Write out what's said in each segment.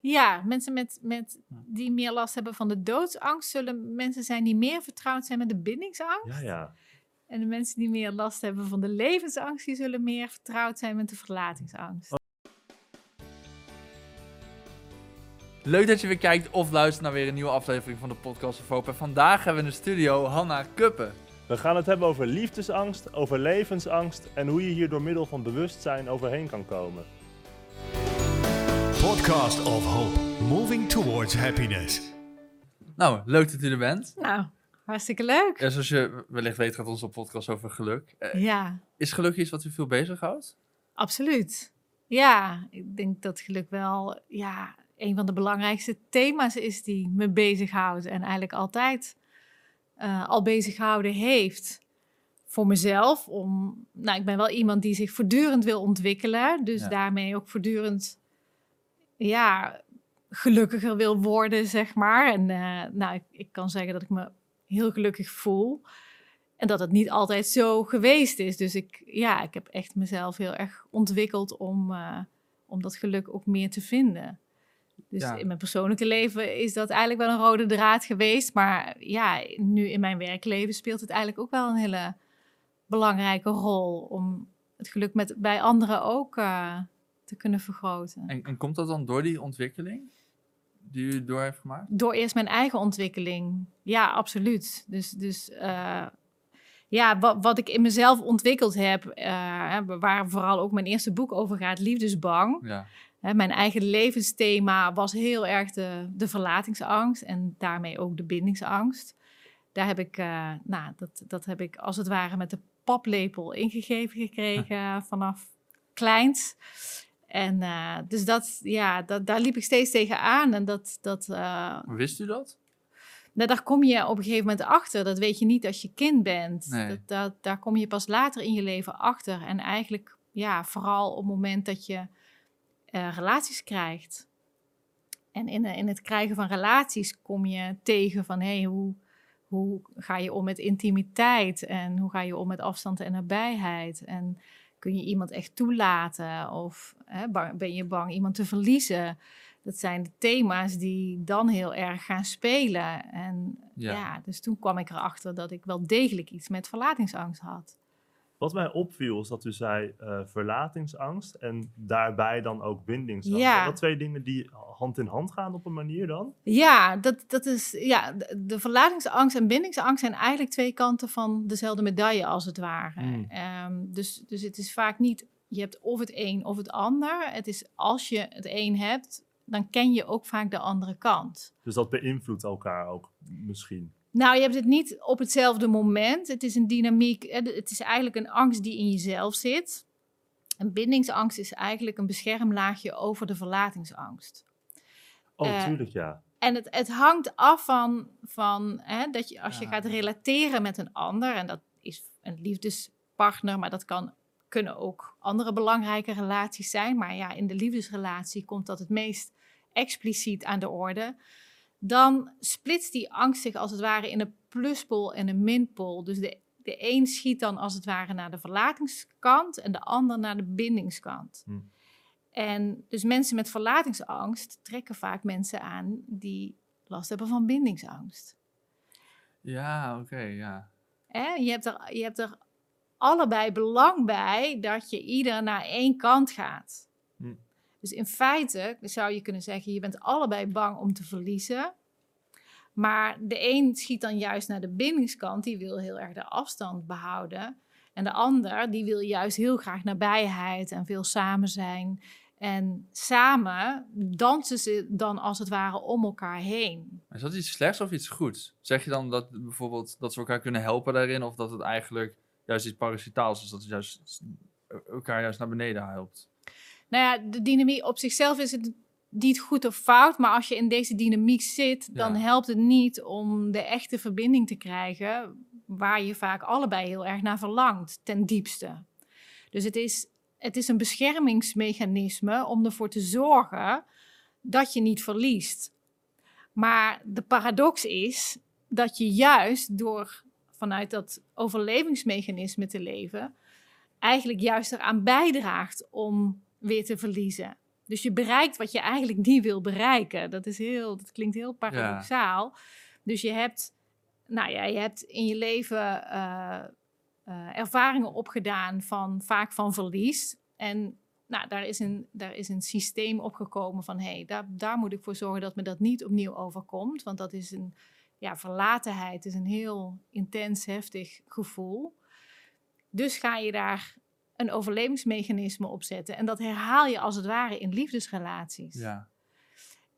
Ja, mensen met, met, die meer last hebben van de doodsangst zullen mensen zijn die meer vertrouwd zijn met de bindingsangst. Ja, ja. En de mensen die meer last hebben van de levensangst, die zullen meer vertrouwd zijn met de verlatingsangst. Leuk dat je weer kijkt of luistert naar weer een nieuwe aflevering van de podcast of Hope. En vandaag hebben we in de studio Hanna Kuppen. We gaan het hebben over liefdesangst, over levensangst en hoe je hier door middel van bewustzijn overheen kan komen. Podcast of Hope, moving towards happiness. Nou, leuk dat u er bent. Nou, hartstikke leuk. Ja, zoals je wellicht weet gaat onze podcast over geluk. Eh, Ja, is geluk iets wat u veel bezighoudt? absoluut. Ja, ik denk dat geluk wel ja, een van de belangrijkste thema's is die me bezighoudt. En eigenlijk altijd eh, al bezighouden heeft. Voor mezelf, om, nou, ik ben wel iemand die zich voortdurend wil ontwikkelen. Dus Ja. daarmee ook voortdurend, ja, gelukkiger wil worden, zeg maar. En eh, nou, ik, ik kan zeggen dat ik me heel gelukkig voel. En dat het niet altijd zo geweest is. Dus ik, ja, ik heb echt mezelf heel erg ontwikkeld om, eh, om dat geluk ook meer te vinden. Dus Ja. in mijn persoonlijke leven is dat eigenlijk wel een rode draad geweest. Maar ja, nu in mijn werkleven speelt het eigenlijk ook wel een hele belangrijke rol. Om het geluk met, bij anderen ook eh, te kunnen vergroten. En, en komt dat dan door die ontwikkeling die u door heeft gemaakt? Door eerst mijn eigen ontwikkeling. Ja, absoluut. Dus, dus eh, ja, wat, wat ik in mezelf ontwikkeld heb, eh, waar vooral ook mijn eerste boek over gaat, Liefdesbang. Ja. Mijn eigen levensthema was heel erg de, de verlatingsangst en daarmee ook de bindingsangst. Daar heb ik, eh, nou, dat, dat heb ik als het ware met de paplepel ingegeven gekregen vanaf kleins. En eh, dus dat, ja, dat, daar liep ik steeds tegen aan. En dat, dat, eh, Wist u dat? nou, daar kom je op een gegeven moment achter. Dat weet je niet als je kind bent. Nee. Dat, dat, daar kom je pas later in je leven achter. En eigenlijk, ja, vooral op het moment dat je eh, relaties krijgt. En in, in het krijgen van relaties kom je tegen van, hé, hey, hoe, hoe ga je om met intimiteit? En hoe ga je om met afstand en nabijheid? En kun je iemand echt toelaten? Of hè, bang- ben je bang iemand te verliezen? Dat zijn de thema's die dan heel erg gaan spelen. En Ja. ja, dus toen kwam ik erachter dat ik wel degelijk iets met verlatingsangst had. Wat mij opviel is dat u zei eh, verlatingsangst en daarbij dan ook bindingsangst. Ja. Zijn dat twee dingen die hand in hand gaan op een manier dan? Ja, dat, dat is, ja, de, verlatingsangst en bindingsangst zijn eigenlijk twee kanten van dezelfde medaille, als het ware. Hmm. Ehm, dus, dus het is vaak niet, je hebt of het een of het ander. Het is als je het een hebt, dan ken je ook vaak de andere kant. Dus dat beïnvloedt elkaar ook misschien. Nou, je hebt het niet op hetzelfde moment. Het is een dynamiek. Het is eigenlijk een angst die in jezelf zit. Een bindingsangst is eigenlijk een beschermlaagje over de verlatingsangst. Oh, Eh, tuurlijk ja. En het, het hangt af van, van hè, dat je als je Ja. gaat relateren met een ander, en dat is een liefdespartner, maar dat kan, kunnen ook andere belangrijke relaties zijn. Maar ja, in de liefdesrelatie komt dat het meest expliciet aan de orde. Dan splitst die angst zich als het ware in een pluspol en een minpol. Dus de, de een schiet dan als het ware naar de verlatingskant en de ander naar de bindingskant. Hm. En dus mensen met verlatingsangst trekken vaak mensen aan die last hebben van bindingsangst. Ja, oké, ja. Je, hebt er, je hebt er allebei belang bij dat je ieder naar één kant gaat. Hm. Dus in feite zou je kunnen zeggen, je bent allebei bang om te verliezen. Maar de een schiet dan juist naar de bindingskant, die wil heel erg de afstand behouden. En de ander, die wil juist heel graag nabijheid en veel samen zijn. En samen dansen ze dan als het ware om elkaar heen. Is dat iets slechts of iets goeds? Zeg je dan dat bijvoorbeeld dat ze elkaar kunnen helpen daarin, of dat het eigenlijk juist iets parasitaals is, dat het juist elkaar juist naar beneden helpt? Nou ja, de dynamiek op zichzelf is het niet goed of fout, maar als je in deze dynamiek zit, dan Ja. helpt het niet om de echte verbinding te krijgen, waar je vaak allebei heel erg naar verlangt, ten diepste. Dus het is, het is een beschermingsmechanisme om ervoor te zorgen dat je niet verliest. Maar de paradox is dat je juist door vanuit dat overlevingsmechanisme te leven, eigenlijk juist eraan bijdraagt om weer te verliezen. Dus je bereikt wat je eigenlijk niet wil bereiken. Dat, is heel, dat klinkt heel paradoxaal. Dus je hebt, nou ja, je hebt in je leven eh, eh, ervaringen opgedaan van vaak van verlies. En nou, daar, is een, daar is een systeem opgekomen van hé, hey, daar, daar moet ik voor zorgen dat me dat niet opnieuw overkomt. Want dat is een ja, verlatenheid, is een heel intens, heftig gevoel. Dus ga je daar een overlevingsmechanisme op zetten. En dat herhaal je als het ware in liefdesrelaties. Ja.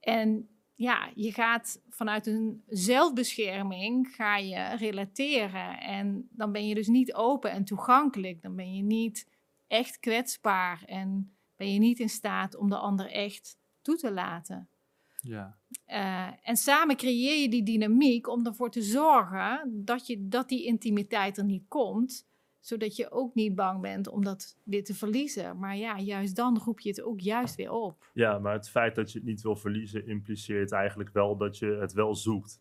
En ja, je gaat vanuit een zelfbescherming ga je relateren. En dan ben je dus niet open en toegankelijk. Dan ben je niet echt kwetsbaar en ben je niet in staat om de ander echt toe te laten. Ja. Uh, en samen creëer je die dynamiek om ervoor te zorgen dat, je, dat die intimiteit er niet komt zodat je ook niet bang bent om dat weer te verliezen. Maar ja, juist dan roep je het ook juist weer op. Ja, maar het feit dat je het niet wil verliezen impliceert eigenlijk wel dat je het wel zoekt.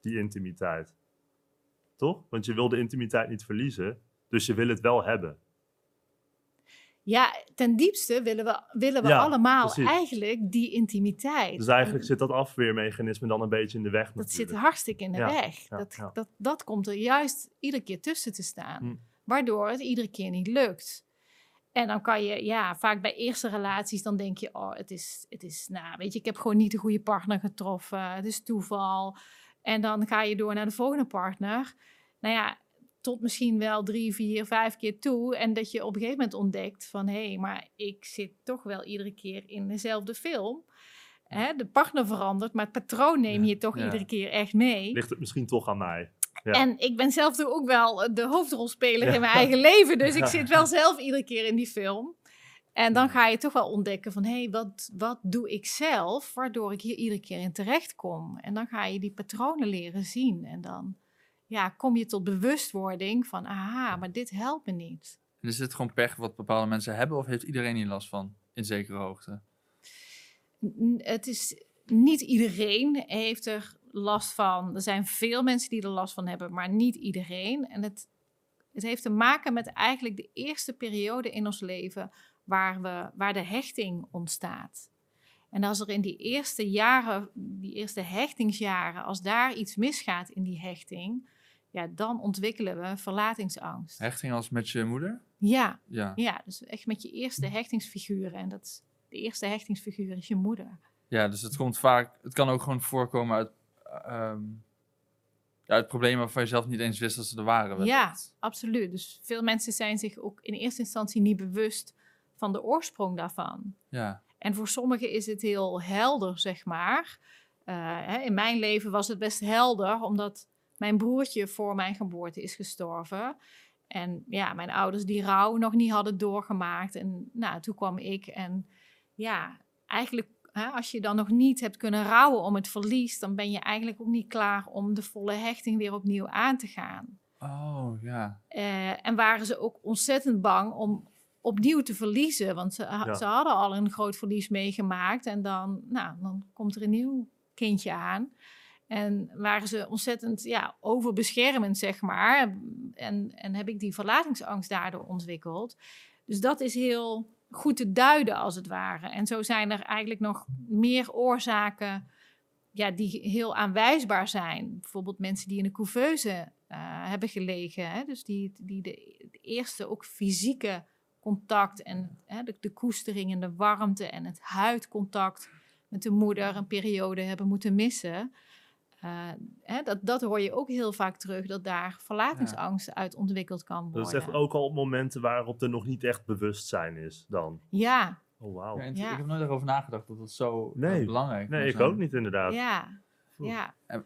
Die intimiteit. Toch? Want je wil de intimiteit niet verliezen, dus je wil het wel hebben. Ja, ten diepste willen we, willen we Ja, allemaal precies. eigenlijk die intimiteit. Dus eigenlijk zit dat afweermechanisme dan een beetje in de weg dat zit natuurlijk. hartstikke in de Ja, weg. ja, dat. Dat, dat komt er juist iedere keer tussen te staan. Hm. Waardoor het iedere keer niet lukt. En dan kan je, ja, vaak bij eerste relaties, dan denk je, oh, het is, het is, nou, weet je, ik heb gewoon niet de goede partner getroffen. Het is toeval. En dan ga je door naar de volgende partner. Nou ja, tot misschien wel drie, vier, vijf keer toe. En dat je op een gegeven moment ontdekt van, hé, hey, maar ik zit toch wel iedere keer in dezelfde film. Hè, de partner verandert, maar het patroon neem Ja, je toch ja. iedere keer echt mee. Ligt het misschien toch aan mij? Ja. En ik ben zelf toch ook wel de hoofdrolspeler in mijn eigen leven. Dus ik zit wel zelf iedere keer in die film. En dan ga je toch wel ontdekken van... hé, hey, wat, wat doe ik zelf waardoor ik hier iedere keer in terecht kom? En dan ga je die patronen leren zien. En dan ja, kom je tot bewustwording van... aha, maar dit helpt me niet. En is dit gewoon pech wat bepaalde mensen hebben, of heeft iedereen hier last van? In zekere hoogte. N- Het is niet iedereen heeft er last van. Er zijn veel mensen die er last van hebben, maar niet iedereen. En het, het heeft te maken met eigenlijk de eerste periode in ons leven waar, we, waar de hechting ontstaat. En als er in die eerste jaren, die eerste hechtingsjaren, als daar iets misgaat in die hechting, ja, dan ontwikkelen we verlatingsangst. Hechting als met je moeder? Ja, Ja. ja, dus echt met je eerste hechtingsfiguren. En dat, is- de eerste hechtingsfiguur is je moeder. Ja, dus het komt vaak, het kan ook gewoon voorkomen uit, ehm ja, uit problemen waarvan je zelf niet eens wist dat ze er waren. Ja, absoluut. Dus veel mensen zijn zich ook in eerste instantie niet bewust van de oorsprong daarvan. Ja, En voor sommigen is het heel helder, zeg maar. Eh, hè, in mijn leven was het best helder, omdat mijn broertje voor mijn geboorte is gestorven. En ja, mijn ouders die rouw nog niet hadden doorgemaakt. En nou, toen kwam ik. En ja, eigenlijk, hè, als je dan nog niet hebt kunnen rouwen om het verlies, dan ben je eigenlijk ook niet klaar om de volle hechting weer opnieuw aan te gaan. oh ja. Eh, en waren ze ook ontzettend bang om opnieuw te verliezen. Want ze, Ja. ze hadden al een groot verlies meegemaakt. En dan, nou, dan komt er een nieuw kindje aan. En waren ze ontzettend ja, overbeschermend, zeg maar. En, en heb ik die verlatingsangst daardoor ontwikkeld. Dus dat is heel goed te duiden, als het ware. En zo zijn er eigenlijk nog meer oorzaken ja, die heel aanwijsbaar zijn. Bijvoorbeeld mensen die in een couveuse eh, hebben gelegen. Hè? Dus die, die de, de eerste ook fysieke contact en hè, de, de koestering en de warmte en het huidcontact met de moeder een periode hebben moeten missen. Eh, hè, dat, dat hoor je ook heel vaak terug, dat daar verlatingsangst uit ontwikkeld kan worden. Dat is echt ook al momenten waarop er nog niet echt bewustzijn is dan. Ja, Oh, wauw. Ja. Ik heb nooit erover nagedacht dat het zo eh, Nee. belangrijk Nee, kan ik zijn. ook niet inderdaad. ja, Oeh. ja. Ja,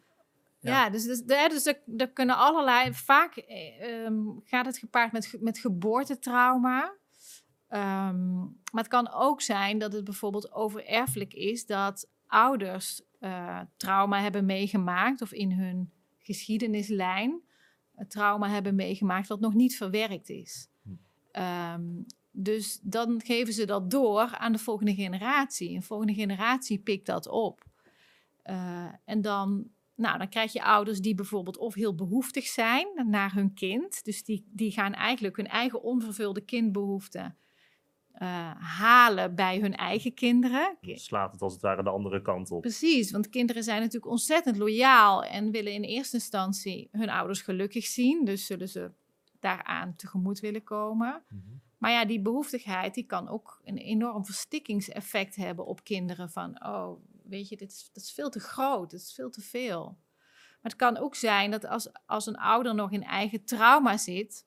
ja. dus, dus, hè, dus er, er kunnen allerlei. Vaak eh, ehm, gaat het gepaard met, met geboortetrauma. Ehm, maar het kan ook zijn dat het bijvoorbeeld overerfelijk is dat ouders eh, trauma hebben meegemaakt of in hun geschiedenislijn eh, trauma hebben meegemaakt wat nog niet verwerkt is. Hm. Ehm, dus dan geven ze dat door aan de volgende generatie. Een volgende generatie pikt dat op. Eh, en dan, nou, dan krijg je ouders die bijvoorbeeld of heel behoeftig zijn naar hun kind. Dus die, die gaan eigenlijk hun eigen onvervulde kindbehoeften eh, halen bij hun eigen kinderen. Ki- Slaat het als het ware de andere kant op. Precies, want kinderen zijn natuurlijk ontzettend loyaal en willen in eerste instantie hun ouders gelukkig zien. Dus zullen ze daaraan tegemoet willen komen. Mhm. Maar ja, die behoeftigheid die kan ook een enorm verstikkings-effect hebben op kinderen. Van, oh, weet je, dit is, dat is veel te groot, dit is veel te veel. Maar het kan ook zijn dat als, als een ouder nog in eigen trauma zit,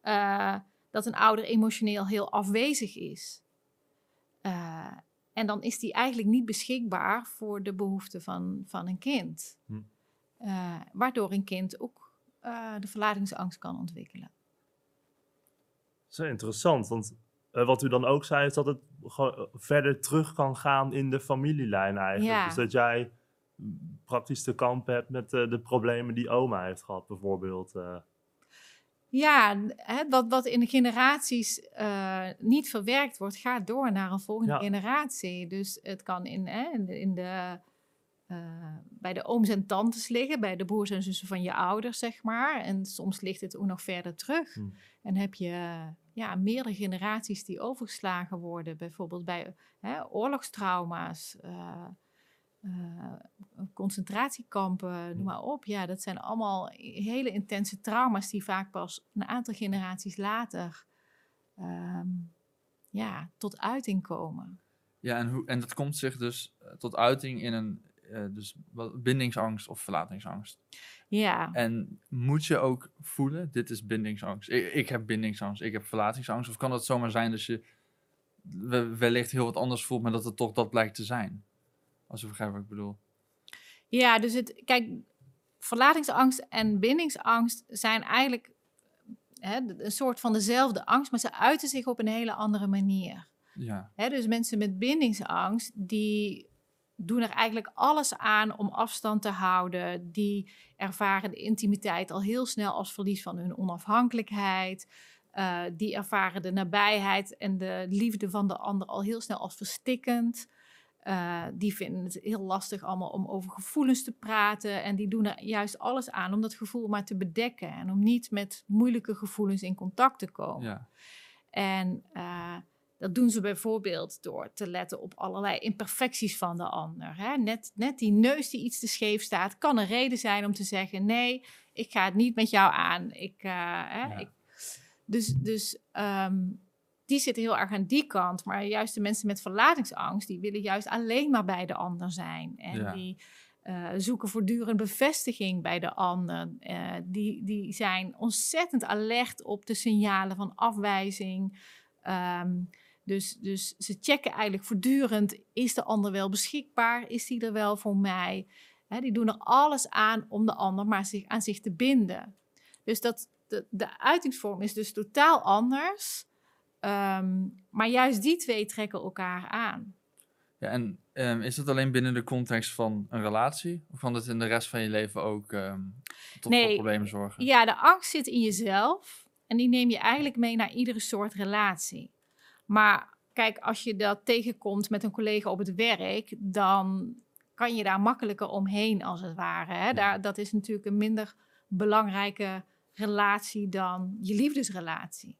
eh, dat een ouder emotioneel heel afwezig is. Eh, en dan is die eigenlijk niet beschikbaar voor de behoeften van, van een kind. Hm. Eh, waardoor een kind ook eh, de verlatingsangst kan ontwikkelen. Zo interessant, want wat u dan ook zei is dat het verder terug kan gaan in de familielijn eigenlijk. Ja. Dus dat jij praktisch te kampen hebt met de problemen die oma heeft gehad bijvoorbeeld. Ja, hè, wat, wat in de generaties eh, niet verwerkt wordt, gaat door naar een volgende Ja. generatie. Dus het kan in, hè, in de, in de, eh, bij de ooms en tantes liggen, bij de broers en zussen van je ouders, zeg maar. En soms ligt het ook nog verder terug. Hmm. En heb je ja, meerdere generaties die overgeslagen worden, bijvoorbeeld bij hè, oorlogstrauma's. eh, eh, concentratiekampen, noem maar op. Ja, dat zijn allemaal hele intense trauma's die vaak pas een aantal generaties later ehm, ja, tot uiting komen. Ja, en, hoe, en dat komt zich dus eh, tot uiting in een eh, dus bindingsangst of verlatingsangst. Ja, En moet je ook voelen, dit is bindingsangst. Ik, ik heb bindingsangst, ik heb verlatingsangst. Of kan het zomaar zijn dat je we- wellicht heel wat anders voelt, maar dat het toch dat blijkt te zijn? Als je begrijpt wat ik bedoel. ja dus het, kijk, verlatingsangst en bindingsangst zijn eigenlijk hè, een soort van dezelfde angst, maar ze uiten zich op een hele andere manier. Ja, Hè, dus mensen met bindingsangst, die doen er eigenlijk alles aan om afstand te houden. Die ervaren de intimiteit al heel snel als verlies van hun onafhankelijkheid. Eh, die ervaren de nabijheid en de liefde van de ander al heel snel als verstikkend. Eh, die vinden het heel lastig allemaal om over gevoelens te praten. En die doen er juist alles aan om dat gevoel maar te bedekken. En om niet met moeilijke gevoelens in contact te komen. ja, En eh, dat doen ze bijvoorbeeld door te letten op allerlei imperfecties van de ander. Hè? Net, net die neus die iets te scheef staat, kan een reden zijn om te zeggen: nee, ik ga het niet met jou aan. Ik, eh, hè, Ja. ik, dus dus ehm, die zitten heel erg aan die kant. Maar juist de mensen met verlatingsangst, die willen juist alleen maar bij de ander zijn. En Ja. die eh, zoeken voortdurend bevestiging bij de ander. Eh, die, die zijn ontzettend alert op de signalen van afwijzing. Ehm, dus, dus ze checken eigenlijk voortdurend: is de ander wel beschikbaar? Is die er wel voor mij? Die doen er alles aan om de ander maar zich, aan zich te binden. Dus dat, de, de uitingsvorm is dus totaal anders. Ehm, maar juist die twee trekken elkaar aan. ja en ehm, is dat alleen binnen de context van een relatie? Of kan dat in de rest van je leven ook ehm, tot problemen zorgen? Ja, de angst zit in jezelf en die neem je eigenlijk mee naar iedere soort relatie. Maar kijk, als je dat tegenkomt met een collega op het werk, dan kan je daar makkelijker omheen als het ware. Hè? Daar, dat is natuurlijk een minder belangrijke relatie dan je liefdesrelatie.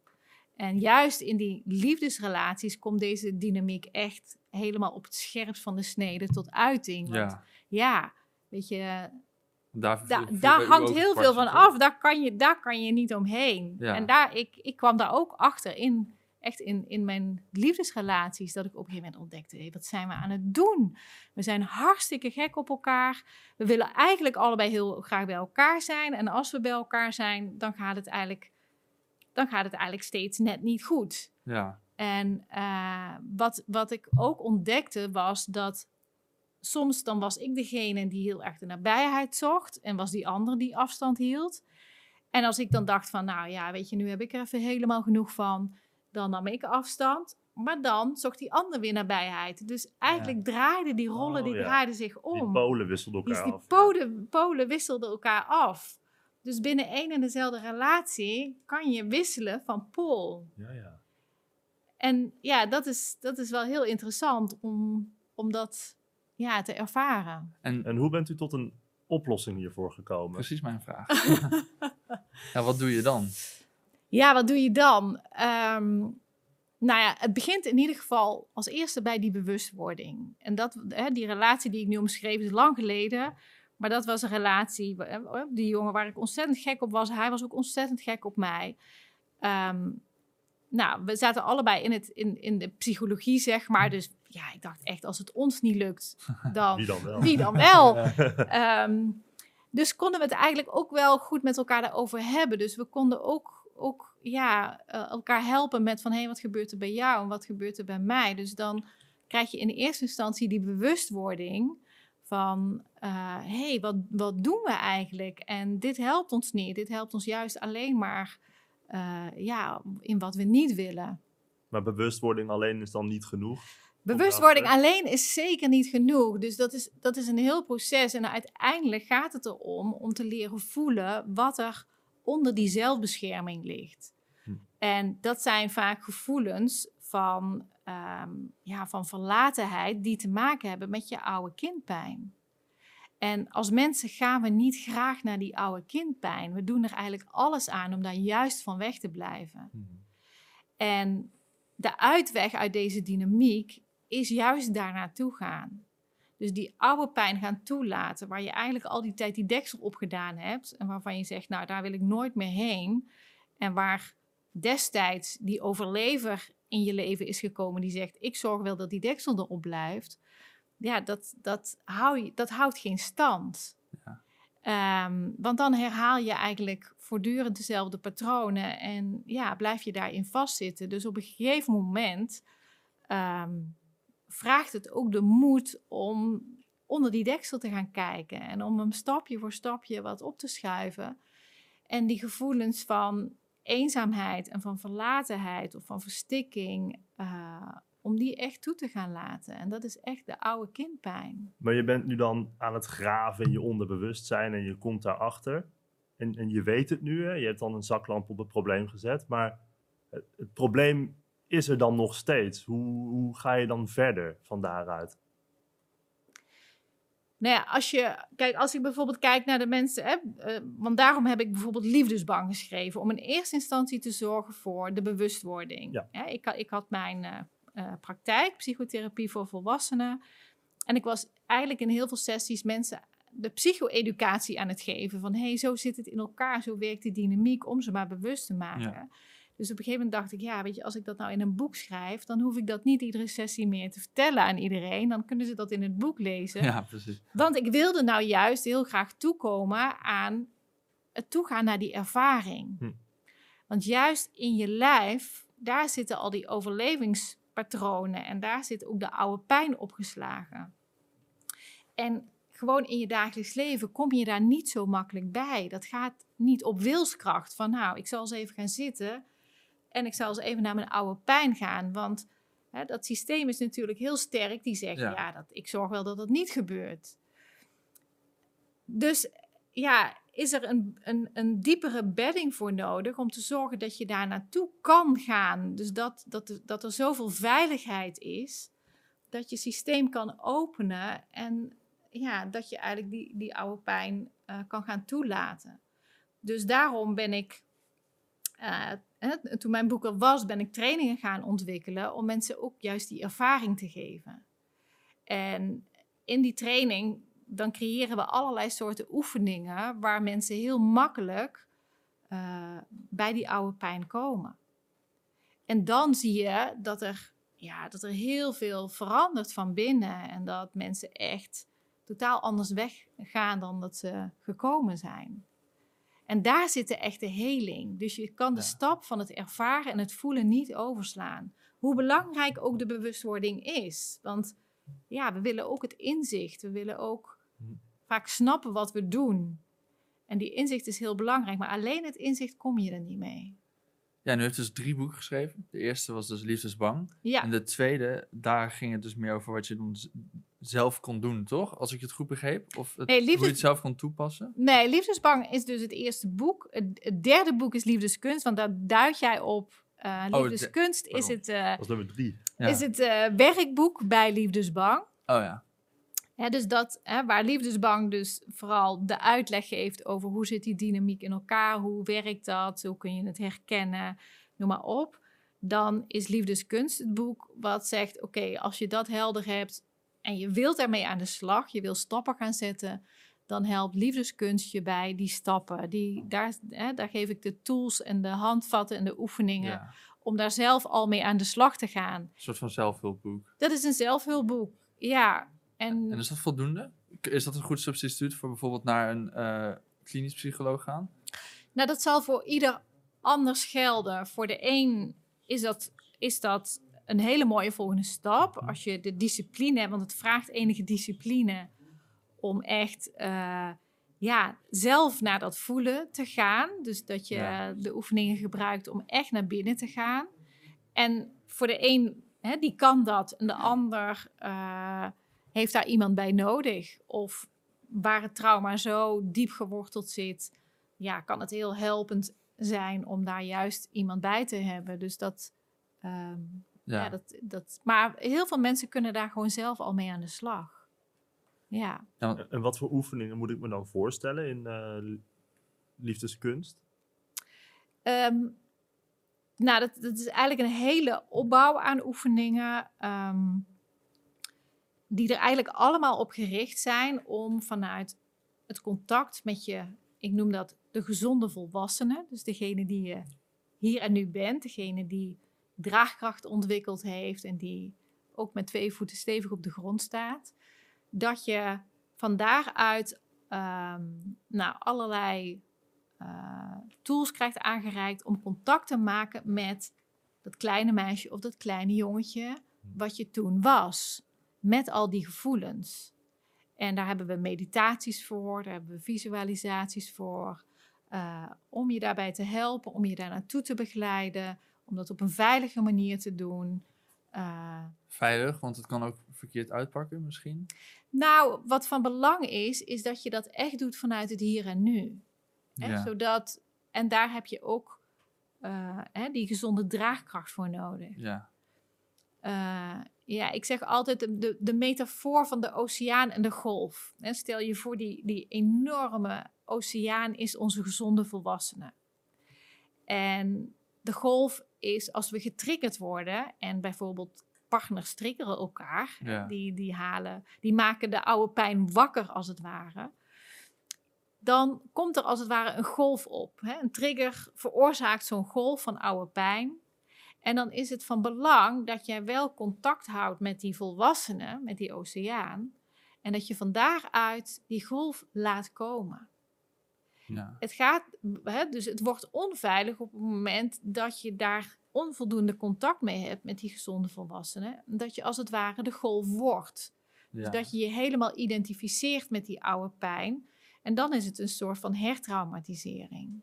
En juist in die liefdesrelaties komt deze dynamiek echt helemaal op het scherpst van de snede tot uiting. Want Ja, ja weet je, daar, Da- daar hangt heel veel van af. Daar kan je, daar kan je niet omheen. Ja. En daar, ik, ik kwam daar ook achter in, echt in, in mijn liefdesrelaties, dat ik op een gegeven moment ontdekte, hé, wat zijn we aan het doen? We zijn hartstikke gek op elkaar. We willen eigenlijk allebei heel graag bij elkaar zijn. En als we bij elkaar zijn, dan gaat het eigenlijk, dan gaat het eigenlijk steeds net niet goed. Ja, En eh, wat, wat ik ook ontdekte was dat soms dan was ik degene die heel erg de nabijheid zocht en was die ander die afstand hield. En als ik dan dacht van, nou ja, weet je, nu heb ik er even helemaal genoeg van, dan nam ik afstand. Maar dan zocht die ander weer nabijheid. Dus eigenlijk draaiden die rollen, Oh, die ja. draaiden zich Die om. polen wisselden Dus elkaar die af. ja. polen, polen wisselden elkaar af. Dus binnen één en dezelfde relatie kan je wisselen van pool. Ja, ja. En ja, dat is, dat is wel heel interessant om, om dat ja, te ervaren. en En hoe bent u tot een oplossing hiervoor gekomen? precies mijn vraag. ja, wat doe je dan? Ja, wat doe je dan? Ehm, nou ja, het begint in ieder geval als eerste bij die bewustwording. En dat, hè, die relatie die ik nu omschreef is lang geleden. Maar dat was een relatie, wa- eh, die jongen waar ik ontzettend gek op was. Hij was ook ontzettend gek op mij. Ehm, nou, we zaten allebei in, het, in, in de psychologie, zeg maar. Dus ja, ik dacht echt, als het ons niet lukt, dan Wie dan wel? wie dan wel? Ehm, dus konden we het eigenlijk ook wel goed met elkaar daarover hebben. Dus we konden ook, ook ja, eh, elkaar helpen met van... hé, hey, wat gebeurt er bij jou en wat gebeurt er bij mij? Dus dan krijg je in eerste instantie die bewustwording van... hé, hey, wat, wat doen we eigenlijk? En dit helpt ons niet. Dit helpt ons juist alleen maar eh, ja, in wat we niet willen. Maar bewustwording alleen is dan niet genoeg. Bewustwording alleen is zeker niet genoeg. Dus dat is, dat is een heel proces. En uiteindelijk gaat het erom om te leren voelen wat er onder die zelfbescherming ligt. Hm. En dat zijn vaak gevoelens van, ehm, ja, van verlatenheid die te maken hebben met je oude kindpijn. En als mensen gaan we niet graag naar die oude kindpijn. We doen er eigenlijk alles aan om daar juist van weg te blijven. En de uitweg uit deze dynamiek is juist daar naartoe gaan. Dus die oude pijn gaan toelaten, waar je eigenlijk al die tijd die deksel op gedaan hebt. En waarvan je zegt, nou daar wil ik nooit meer heen. En waar destijds die overlever in je leven is gekomen die zegt, ik zorg wel dat die deksel erop blijft. Ja, dat, dat, hou je, dat houdt geen stand. Ja. Ehm, want dan herhaal je eigenlijk voortdurend dezelfde patronen en ja, blijf je daarin vastzitten. Dus op een gegeven moment ehm, vraagt het ook de moed om onder die deksel te gaan kijken en om hem stapje voor stapje wat op te schuiven. En die gevoelens van eenzaamheid en van verlatenheid of van verstikking, eh, om die echt toe te gaan laten. En dat is echt de oude kindpijn. Maar je bent nu dan aan het graven in je onderbewustzijn en je komt daarachter. En, en je weet het nu, hè? je hebt dan een zaklamp op het probleem gezet. Maar het, het probleem is er dan nog steeds. Hoe, hoe ga je dan verder van daaruit? Nou ja, als je, kijk, als ik bijvoorbeeld kijk naar de mensen, hè, eh, want daarom heb ik bijvoorbeeld liefdesbang geschreven, om in eerste instantie te zorgen voor de bewustwording. Ja. ik, ik had mijn eh, eh, praktijk, psychotherapie voor volwassenen, en ik was eigenlijk in heel veel sessies mensen de psycho-educatie aan het geven van, hé, hey, zo zit het in elkaar, zo werkt die dynamiek, om ze maar bewust te maken. Ja. Dus op een gegeven moment dacht ik, ja, weet je, als ik dat nou in een boek schrijf, dan hoef ik dat niet iedere sessie meer te vertellen aan iedereen. Dan kunnen ze dat in het boek lezen. Ja, precies. Want ik wilde nou juist heel graag toekomen aan het toegaan naar die ervaring. Hm. Want juist in je lijf, daar zitten al die overlevingspatronen en daar zit ook de oude pijn opgeslagen. En gewoon in je dagelijks leven kom je daar niet zo makkelijk bij. Dat gaat niet op wilskracht van nou, ik zal eens even gaan zitten en ik zal eens even naar mijn oude pijn gaan. Want hè, dat systeem is natuurlijk heel sterk. Die zegt, Ja. ja, dat, ik zorg wel dat dat niet gebeurt. Dus ja, is er een, een, een diepere bedding voor nodig om te zorgen dat je daar naartoe kan gaan. Dus dat, dat, dat er zoveel veiligheid is dat je systeem kan openen en ja, dat je eigenlijk die, die oude pijn eh, kan gaan toelaten. Dus daarom ben ik, eh, toen mijn boek er was, ben ik trainingen gaan ontwikkelen om mensen ook juist die ervaring te geven. En in die training, dan creëren we allerlei soorten oefeningen waar mensen heel makkelijk eh, bij die oude pijn komen. En dan zie je dat er, ja, dat er heel veel verandert van binnen en dat mensen echt totaal anders weggaan dan dat ze gekomen zijn. En daar zit de echte heling. Dus je kan de Ja. stap van het ervaren en het voelen niet overslaan. Hoe belangrijk ook de bewustwording is. Want ja, we willen ook het inzicht. We willen ook. Vaak snappen wat we doen. En die inzicht is heel belangrijk, maar alleen het inzicht kom je er niet mee. Ja, nu heeft dus drie boeken geschreven. De eerste was dus Liefdesbang. Ja, En de tweede, daar ging het dus meer over wat je dan zelf kon doen, toch? Als ik het goed begreep. Of het, Nee, hoe je het zelf kon toepassen. nee, Liefdesbang is dus het eerste boek. Het, derde boek is Liefdeskunst, want daar duid jij op. Oh, de- Liefdeskunst is het, eh, Dat is nummer drie. Ja. is het eh, werkboek bij Liefdesbang. Oh ja. Dus dat, hè, waar liefdesbang dus vooral de uitleg geeft over hoe zit die dynamiek in elkaar, hoe werkt dat, hoe kun je het herkennen, noem maar op. dan is Liefdeskunst het boek wat zegt: oké, als je dat helder hebt en je wilt daarmee aan de slag, je wil stappen gaan zetten, dan helpt Liefdeskunst je bij die stappen. Die, daar, hè, daar geef ik de tools en de handvatten en de oefeningen Ja, om daar zelf al mee aan de slag te gaan. een soort van zelfhulpboek. Dat is een zelfhulpboek. Ja. En, En is dat voldoende? Is dat een goed substituut voor bijvoorbeeld naar een eh, klinisch psycholoog gaan? nou, dat zal voor ieder anders gelden. Voor de een is dat, is dat een hele mooie volgende stap. Als je de discipline hebt, want het vraagt enige discipline om echt eh, ja, zelf naar dat voelen te gaan. Dus dat je Ja. de oefeningen gebruikt om echt naar binnen te gaan. En voor de een, hè, die kan dat. En de ander eh, heeft daar iemand bij nodig. Of waar het trauma zo diep geworteld zit, ja, kan het heel helpend zijn om daar juist iemand bij te hebben. Dus dat, ehm, ja. Ja, dat, dat, maar heel veel mensen kunnen daar gewoon zelf al mee aan de slag. Ja. En wat voor oefeningen moet ik me dan voorstellen in eh, liefdeskunst? Ehm, nou, dat, dat is eigenlijk een hele opbouw aan oefeningen. ehm, die er eigenlijk allemaal op gericht zijn om vanuit het contact met je, ik noem dat de gezonde volwassene, dus degene die je hier en nu bent, degene die draagkracht ontwikkeld heeft en die ook met twee voeten stevig op de grond staat, dat je van daaruit ehm, nou, allerlei eh, tools krijgt aangereikt om contact te maken met dat kleine meisje of dat kleine jongetje wat je toen was. Met al die gevoelens. En daar hebben we meditaties voor, daar hebben we visualisaties voor. eh, om je daarbij te helpen, om je daar naartoe te begeleiden, om dat op een veilige manier te doen. Eh, veilig, want het kan ook verkeerd uitpakken misschien. nou, wat van belang is, is dat je dat echt doet vanuit het hier en nu. Hè? Ja. Zodat, en daar heb je ook eh, hè, die gezonde draagkracht voor nodig. Ja, ja, ik zeg altijd de, de, metafoor van de oceaan en de golf. Stel je voor, die, die enorme oceaan is onze gezonde volwassene. En de golf is als we getriggerd worden en bijvoorbeeld partners triggeren elkaar, Ja. die, die, halen, die maken de oude pijn wakker als het ware. Dan komt er als het ware een golf op. Hè. Een trigger veroorzaakt zo'n golf van oude pijn. En dan is het van belang dat jij wel contact houdt met die volwassene, met die oceaan. En dat je van daaruit die golf laat komen. ja, Het gaat, hè, dus het wordt onveilig op het moment dat je daar onvoldoende contact mee hebt met die gezonde volwassene. Dat je als het ware de golf wordt. ja. Dus dat je je helemaal identificeert met die oude pijn. En dan is het een soort van hertraumatisering.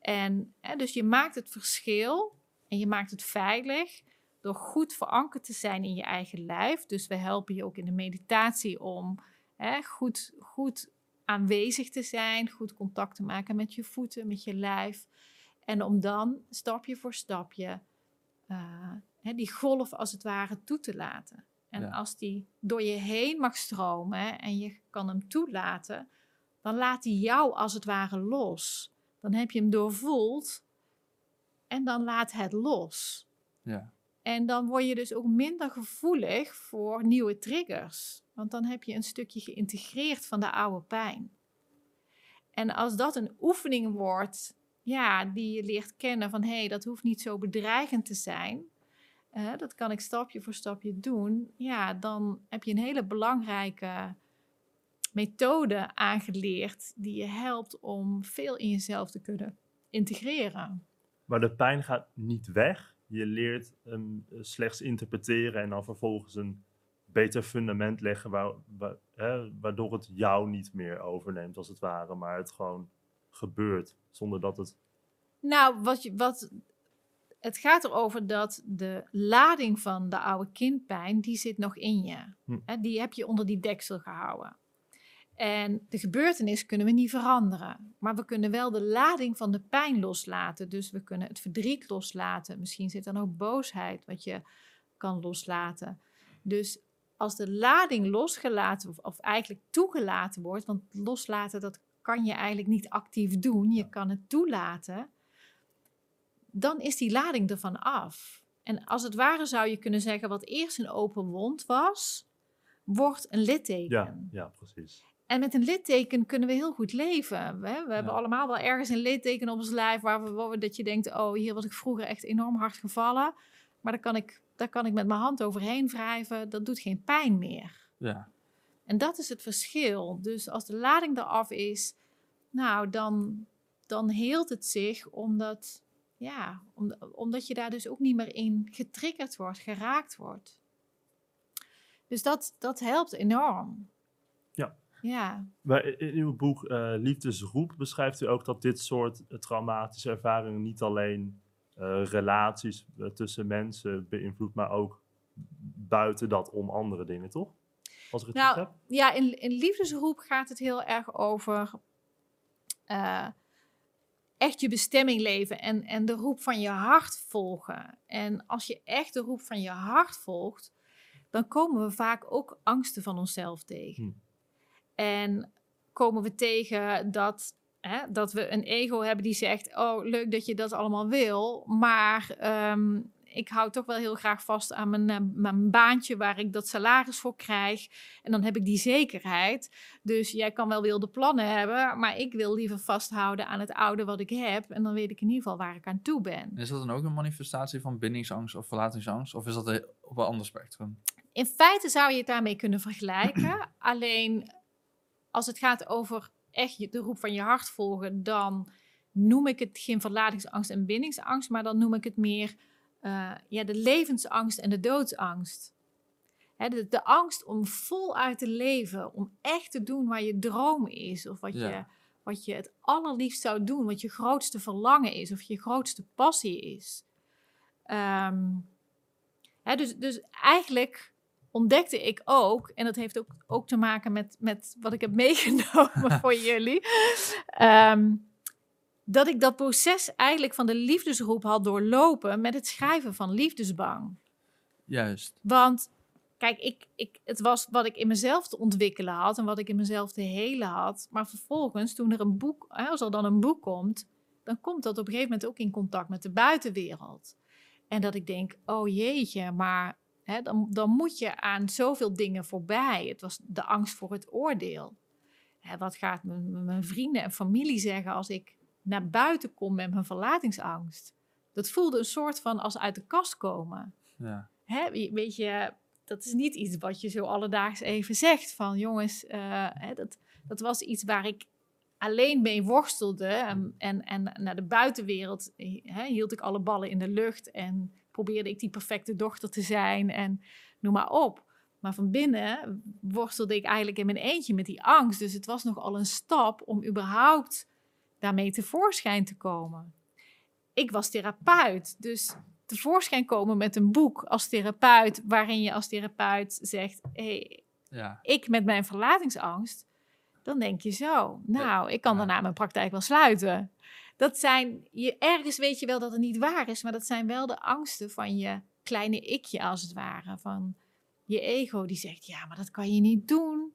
En hè, dus je maakt het verschil en je maakt het veilig door goed verankerd te zijn in je eigen lijf. Dus we helpen je ook in de meditatie om hè, goed, goed aanwezig te zijn, goed contact te maken met je voeten, met je lijf. En om dan stapje voor stapje eh, hè, die golf als het ware toe te laten. En Ja. als die door je heen mag stromen en je kan hem toelaten, dan laat hij jou als het ware los. Dan heb je hem doorvoeld en dan laat het los. ja. En dan word je dus ook minder gevoelig voor nieuwe triggers. Want dan heb je een stukje geïntegreerd van de oude pijn. En als dat een oefening wordt, ja, die je leert kennen van hé, hey, dat hoeft niet zo bedreigend te zijn. dat kan ik stapje voor stapje doen. Ja, dan heb je een hele belangrijke methode aangeleerd die je helpt om veel in jezelf te kunnen integreren. Maar de pijn gaat niet weg. Je leert hem eh, slechts interpreteren en dan vervolgens een beter fundament leggen, waar, wa- hè, waardoor het jou niet meer overneemt als het ware, maar het gewoon gebeurt zonder dat het. Nou, wat je, wat, het gaat erover dat de lading van de oude kindpijn, die zit nog in je. Hm. Die heb je onder die deksel gehouden. En de gebeurtenis kunnen we niet veranderen. Maar we kunnen wel de lading van de pijn loslaten. Dus we kunnen het verdriet loslaten. Misschien zit er nog boosheid wat je kan loslaten. Dus als de lading losgelaten of, of eigenlijk toegelaten wordt, want loslaten dat kan je eigenlijk niet actief doen, je kan het toelaten, dan is die lading ervan af. En als het ware zou je kunnen zeggen, wat eerst een open wond was, wordt een litteken. Ja, ja, precies. En met een litteken kunnen we heel goed leven. Hè? We hebben allemaal wel ergens een litteken op ons lijf waar we, waar we- dat je denkt, oh, hier was ik vroeger echt enorm hard gevallen. Maar daar kan ik, daar kan ik met mijn hand overheen wrijven. Dat doet geen pijn meer. Ja, En dat is het verschil. Dus als de lading eraf is, nou, dan, dan heelt het zich omdat, ja, om, omdat je daar dus ook niet meer in getriggerd wordt, geraakt wordt. Dus dat, dat helpt enorm. Ja. Maar in uw boek eh, Liefdesroep beschrijft u ook dat dit soort eh, traumatische ervaringen niet alleen eh, relaties tussen mensen beïnvloedt, maar ook buiten dat om andere dingen, toch? Als ik het Nou, goed heb. Ja, in, in liefdesroep gaat het heel erg over echt je bestemming leven en, en de roep van je hart volgen. En als je echt de roep van je hart volgt, dan komen we vaak ook angsten van onszelf tegen. Hm. En komen we tegen dat, hè, dat we een ego hebben die zegt: Oh, leuk dat je dat allemaal wil, maar ehm, ik hou toch wel heel graag vast aan mijn, eh, mijn baantje waar ik dat salaris voor krijg. En dan heb ik die zekerheid. Dus jij kan wel wilde plannen hebben, maar ik wil liever vasthouden aan het oude wat ik heb. En dan weet ik in ieder geval waar ik aan toe ben. En is dat dan ook een manifestatie van bindingsangst of verlatingsangst? Of is dat een- op een ander spectrum? In feite zou je het daarmee kunnen vergelijken. Alleen als het gaat over echt de roep van je hart volgen, dan noem ik het geen verlatingsangst en bindingsangst, maar dan noem ik het meer eh, ja, de levensangst en de doodsangst. Hè, de, de angst om voluit te leven, om echt te doen waar je droom is, of wat, Ja. je, wat je het allerliefst zou doen, wat je grootste verlangen is, of je grootste passie is. Ehm, hè, dus, dus eigenlijk ontdekte ik ook, en dat heeft ook, ook te maken met, met wat ik heb meegenomen voor jullie, ehm, dat ik dat proces eigenlijk van de liefdesroep had doorlopen met het schrijven van Liefdesbang. Juist. Want kijk, ik, ik, het was wat ik in mezelf te ontwikkelen had en wat ik in mezelf te helen had. Maar vervolgens, toen er een boek, als er dan een boek komt, dan komt dat op een gegeven moment ook in contact met de buitenwereld. En dat ik denk, oh jeetje, maar hè, dan, dan moet je aan zoveel dingen voorbij. Het was de angst voor het oordeel. Hè, wat gaat mijn, vrienden en familie zeggen als ik naar buiten kom met mijn verlatingsangst? Dat voelde een soort van als uit de kast komen Ja. weet je, dat is niet iets wat je zo alledaags even zegt. Van jongens, eh, hè, dat, dat was iets waar ik alleen mee worstelde. En, en, en naar de buitenwereld hè, hield ik alle ballen in de lucht. En probeerde ik die perfecte dochter te zijn. En noem maar op. Maar van binnen worstelde ik eigenlijk in mijn eentje met die angst. Dus het was nogal een stap om überhaupt daarmee tevoorschijn te komen. Ik was therapeut, dus tevoorschijn komen met een boek als therapeut, waarin je als therapeut zegt: hey, Ja. ik met mijn verlatingsangst, dan denk je zo. Nou, ik kan daarna mijn praktijk wel sluiten. Dat zijn, je, ergens weet je wel dat het niet waar is, maar dat zijn wel de angsten van je kleine ikje als het ware. Van je ego die zegt, ja, maar dat kan je niet doen.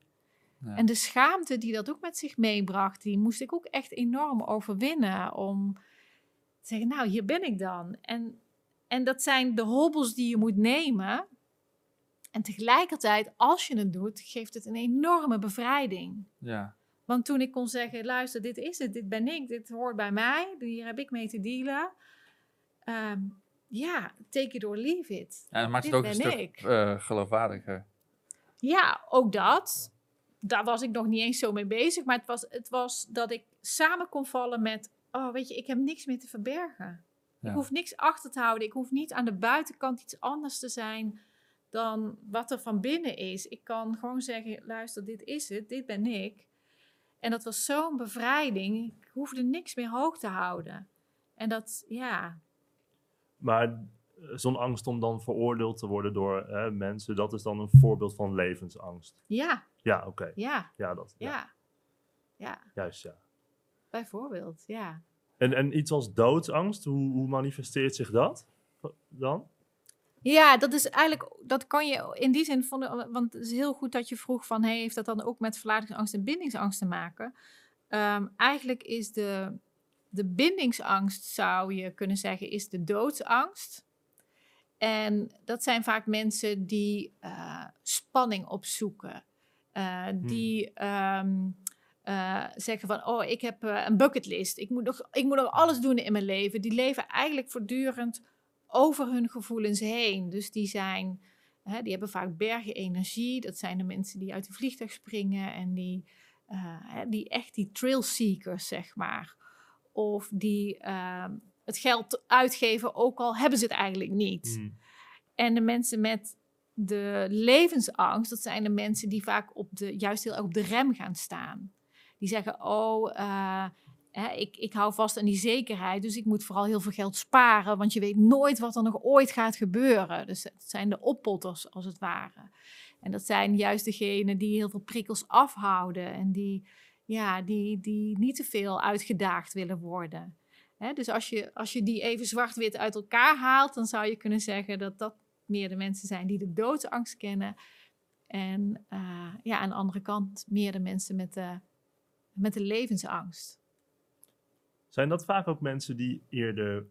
Ja. En de schaamte die dat ook met zich meebracht, die moest ik ook echt enorm overwinnen om te zeggen, nou, hier ben ik dan. En, en dat zijn de hobbels die je moet nemen. En tegelijkertijd, als je het doet, geeft het een enorme bevrijding. ja. Want toen ik kon zeggen, luister, dit is het, dit ben ik, dit hoort bij mij, hier heb ik mee te dealen. Ehm, ja, take it or leave it. Ja, dat maakt Dit het ook een stuk eh, geloofwaardiger. Ja, ook dat. Daar was ik nog niet eens zo mee bezig. Maar het was, het was dat ik samen kon vallen met... Oh, weet je, ik heb niks meer te verbergen. Ja. Ik hoef niks achter te houden. Ik hoef niet aan de buitenkant iets anders te zijn dan wat er van binnen is. Ik kan gewoon zeggen, luister, dit is het. Dit ben ik. En dat was zo'n bevrijding. Ik hoefde niks meer hoog te houden. En dat, ja... Maar eh, zo'n angst om dan veroordeeld te worden door hè, mensen, dat is dan een voorbeeld van levensangst. Ja, Ja, oké. ja, Ja, dat. Ja. ja. Ja, Juist, ja. bijvoorbeeld, ja. En, en iets als doodsangst, hoe, hoe manifesteert zich dat dan? Ja, dat is eigenlijk, dat kan je in die zin, van, want het is heel goed dat je vroeg van, hey, heeft dat dan ook met verlatingsangst en bindingsangst te maken? Ehm, eigenlijk is de, de bindingsangst zou je kunnen zeggen is de doodsangst. En dat zijn vaak mensen die eh, spanning opzoeken. eh, die ehm, eh, zeggen van, oh, ik heb een bucketlist. Ik moet, nog, ik moet nog alles doen in mijn leven. Die leven eigenlijk voortdurend over hun gevoelens heen. Dus die zijn, hè, die hebben vaak bergen energie. Dat zijn de mensen die uit een vliegtuig springen en die, eh, die echt die trail seekers, zeg maar. Of die ehm, het geld uitgeven, ook al hebben ze het eigenlijk niet. Mm. En de mensen met de levensangst, dat zijn de mensen die vaak op de, juist heel erg op de rem gaan staan. Die zeggen, oh, eh, hè, ik, ik hou vast aan die zekerheid, dus ik moet vooral heel veel geld sparen, want je weet nooit wat er nog ooit gaat gebeuren. Dus het zijn de oppotters, als het ware. En dat zijn juist degenen die heel veel prikkels afhouden en die, ja, die, die niet te veel uitgedaagd willen worden. Hè, dus als je, als je die even zwart-wit uit elkaar haalt, dan zou je kunnen zeggen dat dat meer de mensen zijn die de doodsangst kennen. En eh, ja, aan de andere kant meer de mensen met de, met de levensangst. Zijn dat vaak ook mensen die eerder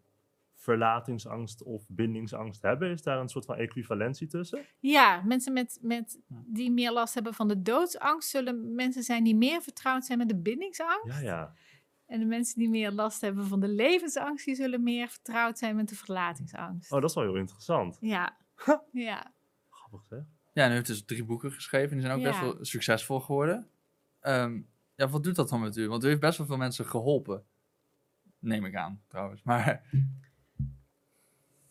verlatingsangst of bindingsangst hebben? Is daar een soort van equivalentie tussen? Ja, mensen met, met, die meer last hebben van de doodsangst zullen mensen zijn die meer vertrouwd zijn met de bindingsangst. Ja, ja. En de mensen die meer last hebben van de levensangst, die zullen meer vertrouwd zijn met de verlatingsangst. Oh, dat is wel heel interessant. Ja, ja. Grappig zeg. Ja, en u heeft dus drie boeken geschreven. En die zijn ook best wel succesvol geworden. Ehm, ja, wat doet dat dan met u? Want u heeft best wel veel mensen geholpen. Neem ik aan, trouwens. Maar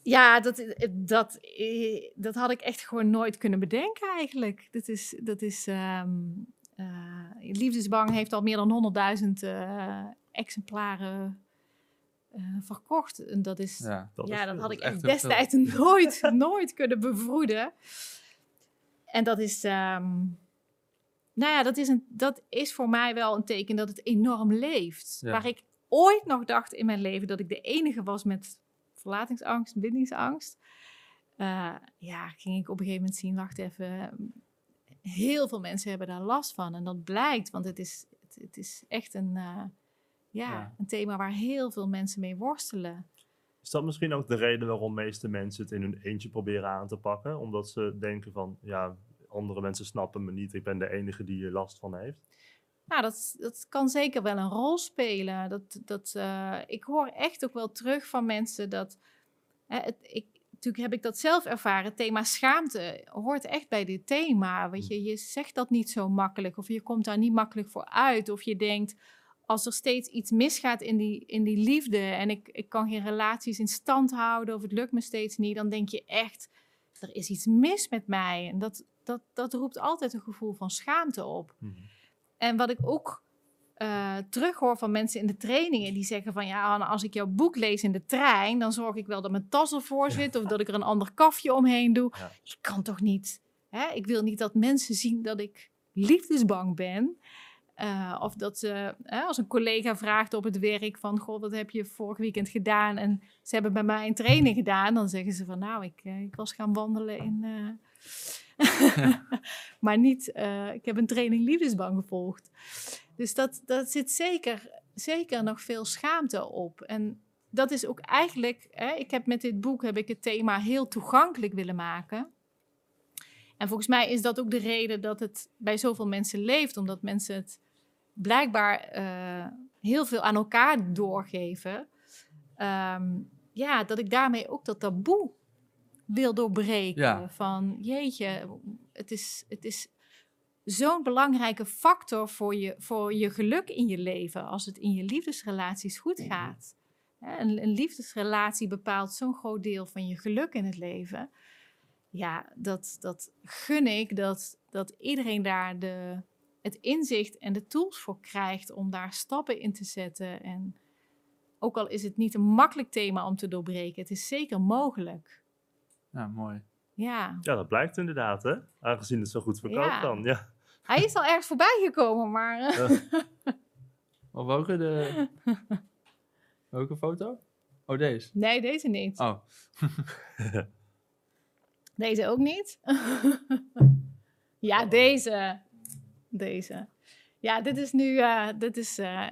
Ja, dat, dat, dat had ik echt gewoon nooit kunnen bedenken eigenlijk. Dat is, dat is ehm, eh, Liefdesbang heeft al meer dan 100.000 eh, exemplaren eh, verkocht. En dat is, ja, ja, Dat is dat veel. had ik echt veel. destijds nooit, nooit kunnen bevroeden. En dat is, ehm, nou ja, dat is, een, dat is voor mij wel een teken dat het enorm leeft. Ja. Waar ik ooit nog dacht in mijn leven dat ik de enige was met verlatingsangst, bindingsangst. eh, ja, ging ik op een gegeven moment zien, wacht even, heel veel mensen hebben daar last van. En dat blijkt, want het is, het, het is echt een, eh, ja, Ja. een thema waar heel veel mensen mee worstelen. Is dat misschien ook de reden waarom meeste mensen het in hun eentje proberen aan te pakken? Omdat ze denken van, ja, andere mensen snappen me niet. Ik ben de enige die hier last van heeft. Nou, dat, dat kan zeker wel een rol spelen. Dat, dat, eh, ik hoor echt ook wel terug van mensen dat. Hè, het, ik, natuurlijk heb ik dat zelf ervaren. Het thema schaamte hoort echt bij dit thema. Weet je, je zegt dat niet zo makkelijk. Of je komt daar niet makkelijk voor uit. Of je denkt, als er steeds iets misgaat in die, in die liefde. en ik, ik kan geen relaties in stand houden. of het lukt me steeds niet. dan denk je echt, er is iets mis met mij. En dat, dat, dat roept altijd een gevoel van schaamte op. Mhm. En wat ik ook eh terughoor van mensen in de trainingen, die zeggen van ja, Anne, als ik jouw boek lees in de trein, dan zorg ik wel dat mijn tas ervoor zit of dat ik er een ander kafje omheen doe. Ja. Ik kan toch niet, hè? ik wil niet dat mensen zien dat ik liefdesbang ben. Eh, of dat ze, als een collega vraagt op het werk van, goh, wat heb je vorig weekend gedaan? En ze hebben bij mij een training gedaan, dan zeggen ze van, nou, ik, eh, ik was gaan wandelen in... maar niet, eh, ik heb een training liefdesbang gevolgd. Dus dat, dat zit zeker, zeker nog veel schaamte op. En dat is ook eigenlijk, hè, ik heb met dit boek heb ik het thema heel toegankelijk willen maken. En volgens mij is dat ook de reden dat het bij zoveel mensen leeft, omdat mensen het blijkbaar eh, heel veel aan elkaar doorgeven. Ehm, ja, dat ik daarmee ook dat taboe wil doorbreken. Ja. Van jeetje, het is, het is zo'n belangrijke factor voor je, voor je geluk in je leven als het in je liefdesrelaties goed gaat. Hè, Een, een liefdesrelatie bepaalt zo'n groot deel van je geluk in het leven. Ja, dat, dat gun ik dat, dat iedereen daar de, het inzicht en de tools voor krijgt om daar stappen in te zetten. En ook al is het niet een makkelijk thema om te doorbreken, het is zeker mogelijk. Ja, mooi. Ja, Ja, dat blijkt inderdaad, hè? Aangezien het zo goed verkoopt Ja. dan. Ja. hij is al ergens voorbij gekomen, maar eh, Of welke de... welke foto? Oh, deze. nee, deze niet. Oh, Deze ook niet. ja, deze. Deze. Ja, dit is nu, eh, dit is eh,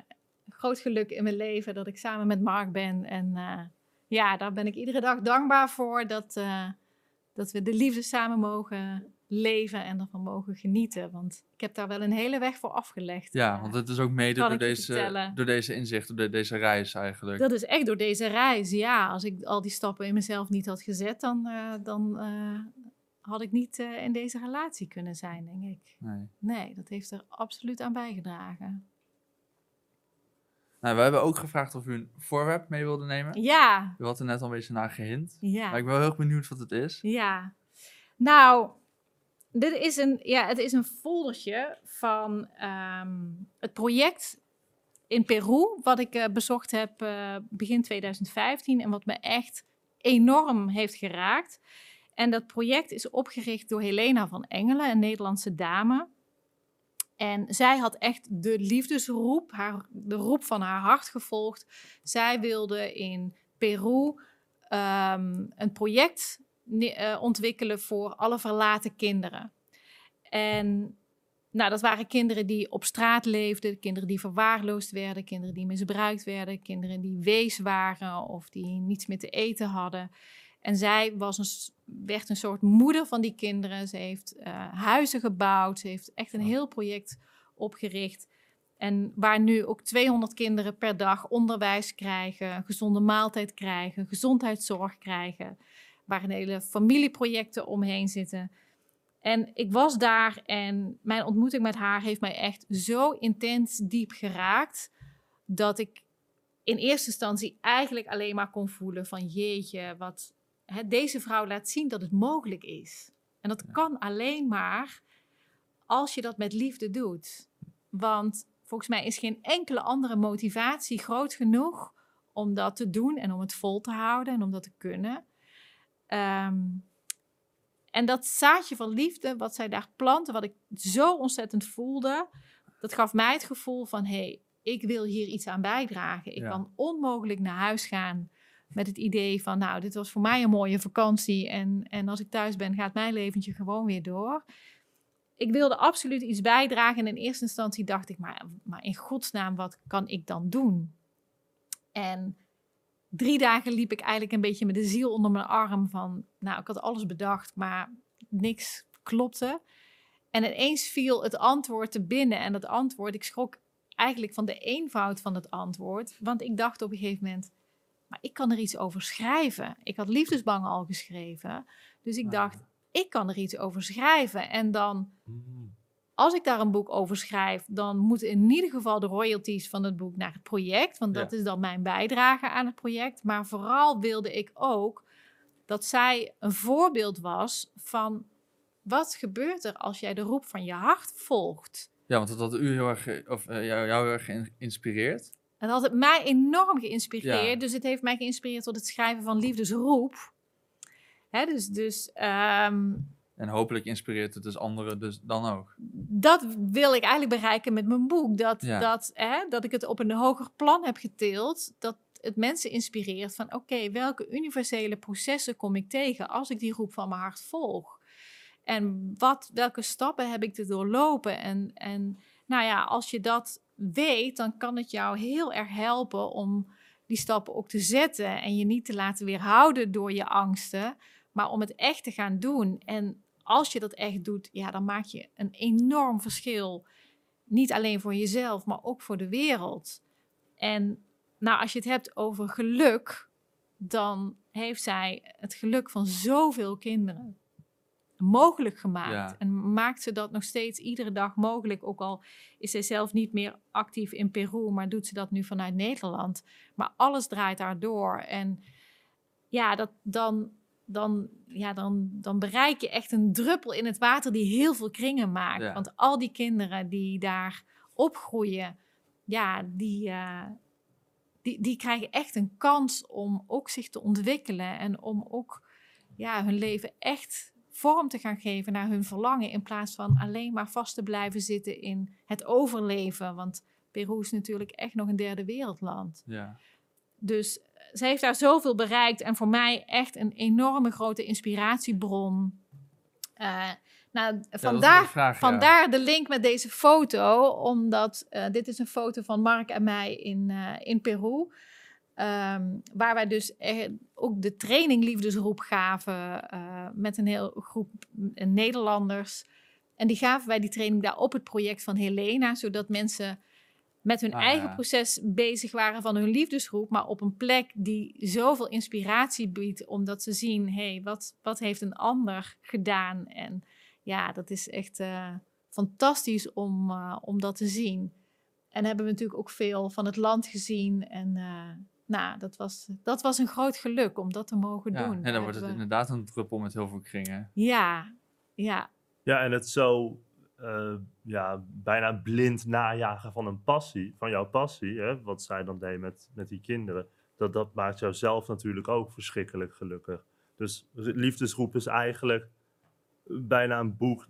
groot geluk in mijn leven dat ik samen met Mark ben. En eh, ja, daar ben ik iedere dag dankbaar voor dat, eh, dat we de liefde samen mogen leven en ervan mogen genieten. Want ik heb daar wel een hele weg voor afgelegd. Ja, Eh, want het is ook mede door deze, vertellen. door deze inzichten, door deze reis eigenlijk. Dat is echt door deze reis, ja. Als ik al die stappen in mezelf niet had gezet, dan, eh, dan had ik niet in deze relatie kunnen zijn, denk ik. Nee. Nee, dat heeft er absoluut aan bijgedragen. Nou, we hebben ook gevraagd of u een voorwerp mee wilde nemen. Ja, U had er net al een beetje naar gehint. ja. Maar ik ben wel heel benieuwd wat het is. Ja, nou, dit is een, ja, het is een foldertje van ehm, het project in Peru, wat ik eh, bezocht heb eh, begin 2015 en wat me echt enorm heeft geraakt. En dat project is opgericht door Helena van Engelen, een Nederlandse dame. En zij had echt de liefdesroep, haar, de roep van haar hart gevolgd. Zij wilde in Peru ehm, een project eh, ontwikkelen voor alle verlaten kinderen. En nou, dat waren kinderen die op straat leefden, kinderen die verwaarloosd werden, kinderen die misbruikt werden, kinderen die wees waren of die niets meer te eten hadden. En zij was een, werd een soort moeder van die kinderen. Ze heeft eh, huizen gebouwd, ze heeft echt een heel project opgericht. En waar nu ook 200 kinderen per dag onderwijs krijgen, een gezonde maaltijd krijgen, gezondheidszorg krijgen waar een hele familieprojecten omheen zitten. En ik was daar en mijn ontmoeting met haar heeft mij echt zo intens diep geraakt dat ik in eerste instantie eigenlijk alleen maar kon voelen van jeetje, wat hè, deze vrouw laat zien dat het mogelijk is. En dat kan alleen maar als je dat met liefde doet. Want volgens mij is geen enkele andere motivatie groot genoeg om dat te doen en om het vol te houden en om dat te kunnen. Ehm, en dat zaadje van liefde, wat zij daar planten, wat ik zo ontzettend voelde, dat gaf mij het gevoel van: hé, hey, ik wil hier iets aan bijdragen. Ik Ja. kan onmogelijk naar huis gaan met het idee van: nou, dit was voor mij een mooie vakantie en, en als ik thuis ben, gaat mijn leventje gewoon weer door. Ik wilde absoluut iets bijdragen en in eerste instantie dacht ik: maar, maar in godsnaam, wat kan ik dan doen? En drie dagen liep ik eigenlijk een beetje met de ziel onder mijn arm van, nou, ik had alles bedacht, maar niks klopte. En ineens viel het antwoord te binnen en dat antwoord, ik schrok eigenlijk van de eenvoud van het antwoord, want ik dacht op een gegeven moment, maar ik kan er iets over schrijven. Ik had Liefdesbang al geschreven, dus ik Ah. dacht, ik kan er iets over schrijven. En dan Mm. als ik daar een boek over schrijf, dan moeten in ieder geval de royalties van het boek naar het project. Want dat Ja. is dan mijn bijdrage aan het project. Maar vooral wilde ik ook dat zij een voorbeeld was van wat gebeurt er als jij de roep van je hart volgt. Ja, want dat had u heel erg, ge- of, eh, jou, jou heel erg geïnspireerd. Dat had het mij enorm geïnspireerd. Ja. Dus het heeft mij geïnspireerd tot het schrijven van Liefdesroep. Hè, dus dus ehm, En hopelijk inspireert het dus anderen dus dan ook. dat wil ik eigenlijk bereiken met mijn boek. Dat, Ja. dat, hè, dat ik het op een hoger plan heb getild. Dat het mensen inspireert van... oké, welke universele processen kom ik tegen... als ik die roep van mijn hart volg? En wat, welke stappen heb ik te doorlopen? En, en nou ja, als je dat weet... dan kan het jou heel erg helpen om die stappen ook te zetten... en je niet te laten weerhouden door je angsten... maar om het echt te gaan doen. En als je dat echt doet, ja, dan maak je een enorm verschil. Niet alleen voor jezelf, maar ook voor de wereld. En nou, als je het hebt over geluk, dan heeft zij het geluk van zoveel kinderen mogelijk gemaakt. Ja. En maakt ze dat nog steeds iedere dag mogelijk. Ook al is zij zelf niet meer actief in Peru, maar doet ze dat nu vanuit Nederland. Maar alles draait daar door. En ja, dat, dan, dan, ja dan, dan bereik je echt een druppel in het water die heel veel kringen maakt. Ja. Want al die kinderen die daar opgroeien, ja, die, eh, die, die krijgen echt een kans om ook zich te ontwikkelen en om ook ja, hun leven echt vorm te gaan geven naar hun verlangen. In plaats van alleen maar vast te blijven zitten in het overleven. Want Peru is natuurlijk echt nog een derde wereldland. Ja. Dus ze heeft daar zoveel bereikt en voor mij echt een enorme grote inspiratiebron. Eh, nou, vandaar, ja. vandaar de link met deze foto, omdat eh, dit is een foto van Mark en mij in, eh, in Peru. Ehm, waar wij dus eh, ook de training Liefdesroep gaven eh, met een heel groep Nederlanders. En die gaven wij die training daar op het project van Helena, zodat mensen met hun Ah, eigen ja. proces bezig waren van hun liefdesgroep, maar op een plek die zoveel inspiratie biedt, omdat ze zien, hé, hey, wat, wat heeft een ander gedaan? En ja, dat is echt eh, fantastisch om, om dat te zien. En hebben we natuurlijk ook veel van het land gezien. En nou, dat was, dat was een groot geluk om dat te mogen Ja, doen. en Daar dan wordt het we- inderdaad een druppel met heel veel kringen. Ja, ja, Ja, en het zo eh, ja, bijna blind najagen van een passie, van jouw passie, hè, wat zij dan deed met, met die kinderen, dat, dat maakt jou zelf natuurlijk ook verschrikkelijk gelukkig. Dus Liefdesgroep is eigenlijk bijna een boek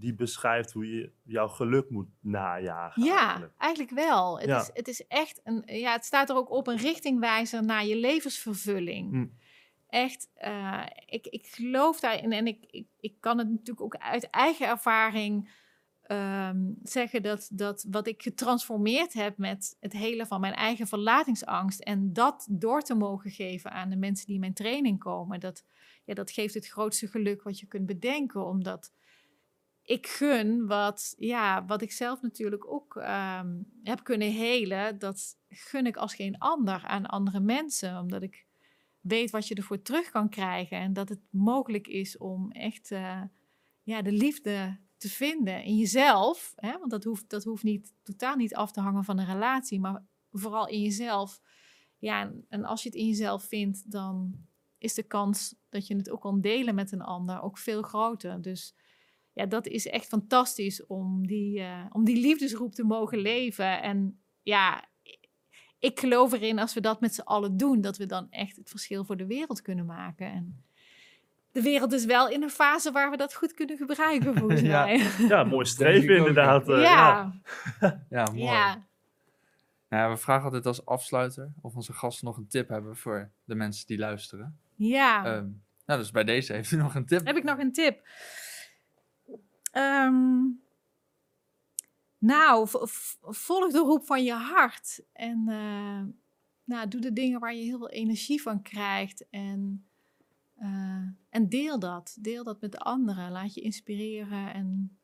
die beschrijft hoe je jouw geluk moet najagen. ja eigenlijk. eigenlijk wel. Het, Ja. is, het is echt een, ja, het staat er ook op een richtingwijzer naar je levensvervulling. Hm. Echt, eh, ik, ik geloof daarin en ik, ik, ik kan het natuurlijk ook uit eigen ervaring ehm, zeggen dat, dat wat ik getransformeerd heb met het hele van mijn eigen verlatingsangst en dat door te mogen geven aan de mensen die in mijn training komen, dat, ja, dat geeft het grootste geluk wat je kunt bedenken, omdat ik gun wat, ja, wat ik zelf natuurlijk ook ehm, heb kunnen helen, dat gun ik als geen ander aan andere mensen, omdat ik weet wat je ervoor terug kan krijgen en dat het mogelijk is om echt eh, ja, de liefde te vinden in jezelf. Hè? Want dat hoeft, dat hoeft niet, totaal niet af te hangen van een relatie, maar vooral in jezelf. Ja, en, en als je het in jezelf vindt, dan is de kans dat je het ook kan delen met een ander ook veel groter. Dus ja, dat is echt fantastisch om die, eh, om die liefdesroep te mogen leven. En ja, ik geloof erin als we dat met z'n allen doen, dat we dan echt het verschil voor de wereld kunnen maken. En de wereld is wel in een fase waar we dat goed kunnen gebruiken, volgens Ja. mij. Ja, mooi streven inderdaad. eh, ja, Ja, mooi. ja. Nou ja, we vragen altijd als afsluiter of onze gasten nog een tip hebben voor de mensen die luisteren. ja. Ehm, nou, dus bij deze heeft u nog een tip. Heb ik nog een tip? Ehm, nou, volg de roep van je hart. En eh, nou, doe de dingen waar je heel veel energie van krijgt. En, eh, en deel dat. Deel dat met de anderen. Laat je inspireren en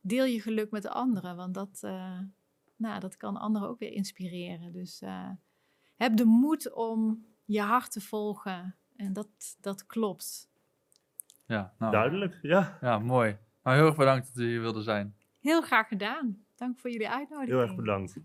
deel je geluk met de anderen. Want dat, eh, nou, dat kan anderen ook weer inspireren. Dus eh, heb de moed om je hart te volgen. En dat, dat klopt. Ja, nou, Duidelijk, ja. ja, mooi. Nou, heel erg bedankt dat u hier wilde zijn. Heel graag gedaan. Dank voor jullie uitnodiging. Heel erg bedankt.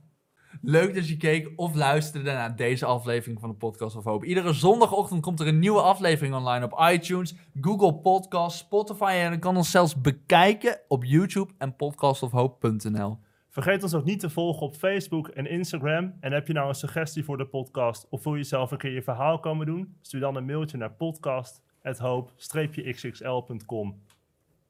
Leuk dat je keek of luisterde naar deze aflevering van de Podcast of Hope. Iedere zondagochtend komt er een nieuwe aflevering online op iTunes, Google Podcasts, Spotify en je kan ons zelfs bekijken op YouTube en podcastofhope.nl. Vergeet ons ook niet te volgen op Facebook en Instagram. En heb je nou een suggestie voor de podcast of wil je zelf een keer je verhaal komen doen? Stuur dan een mailtje naar podcast.hoop-xxl.com.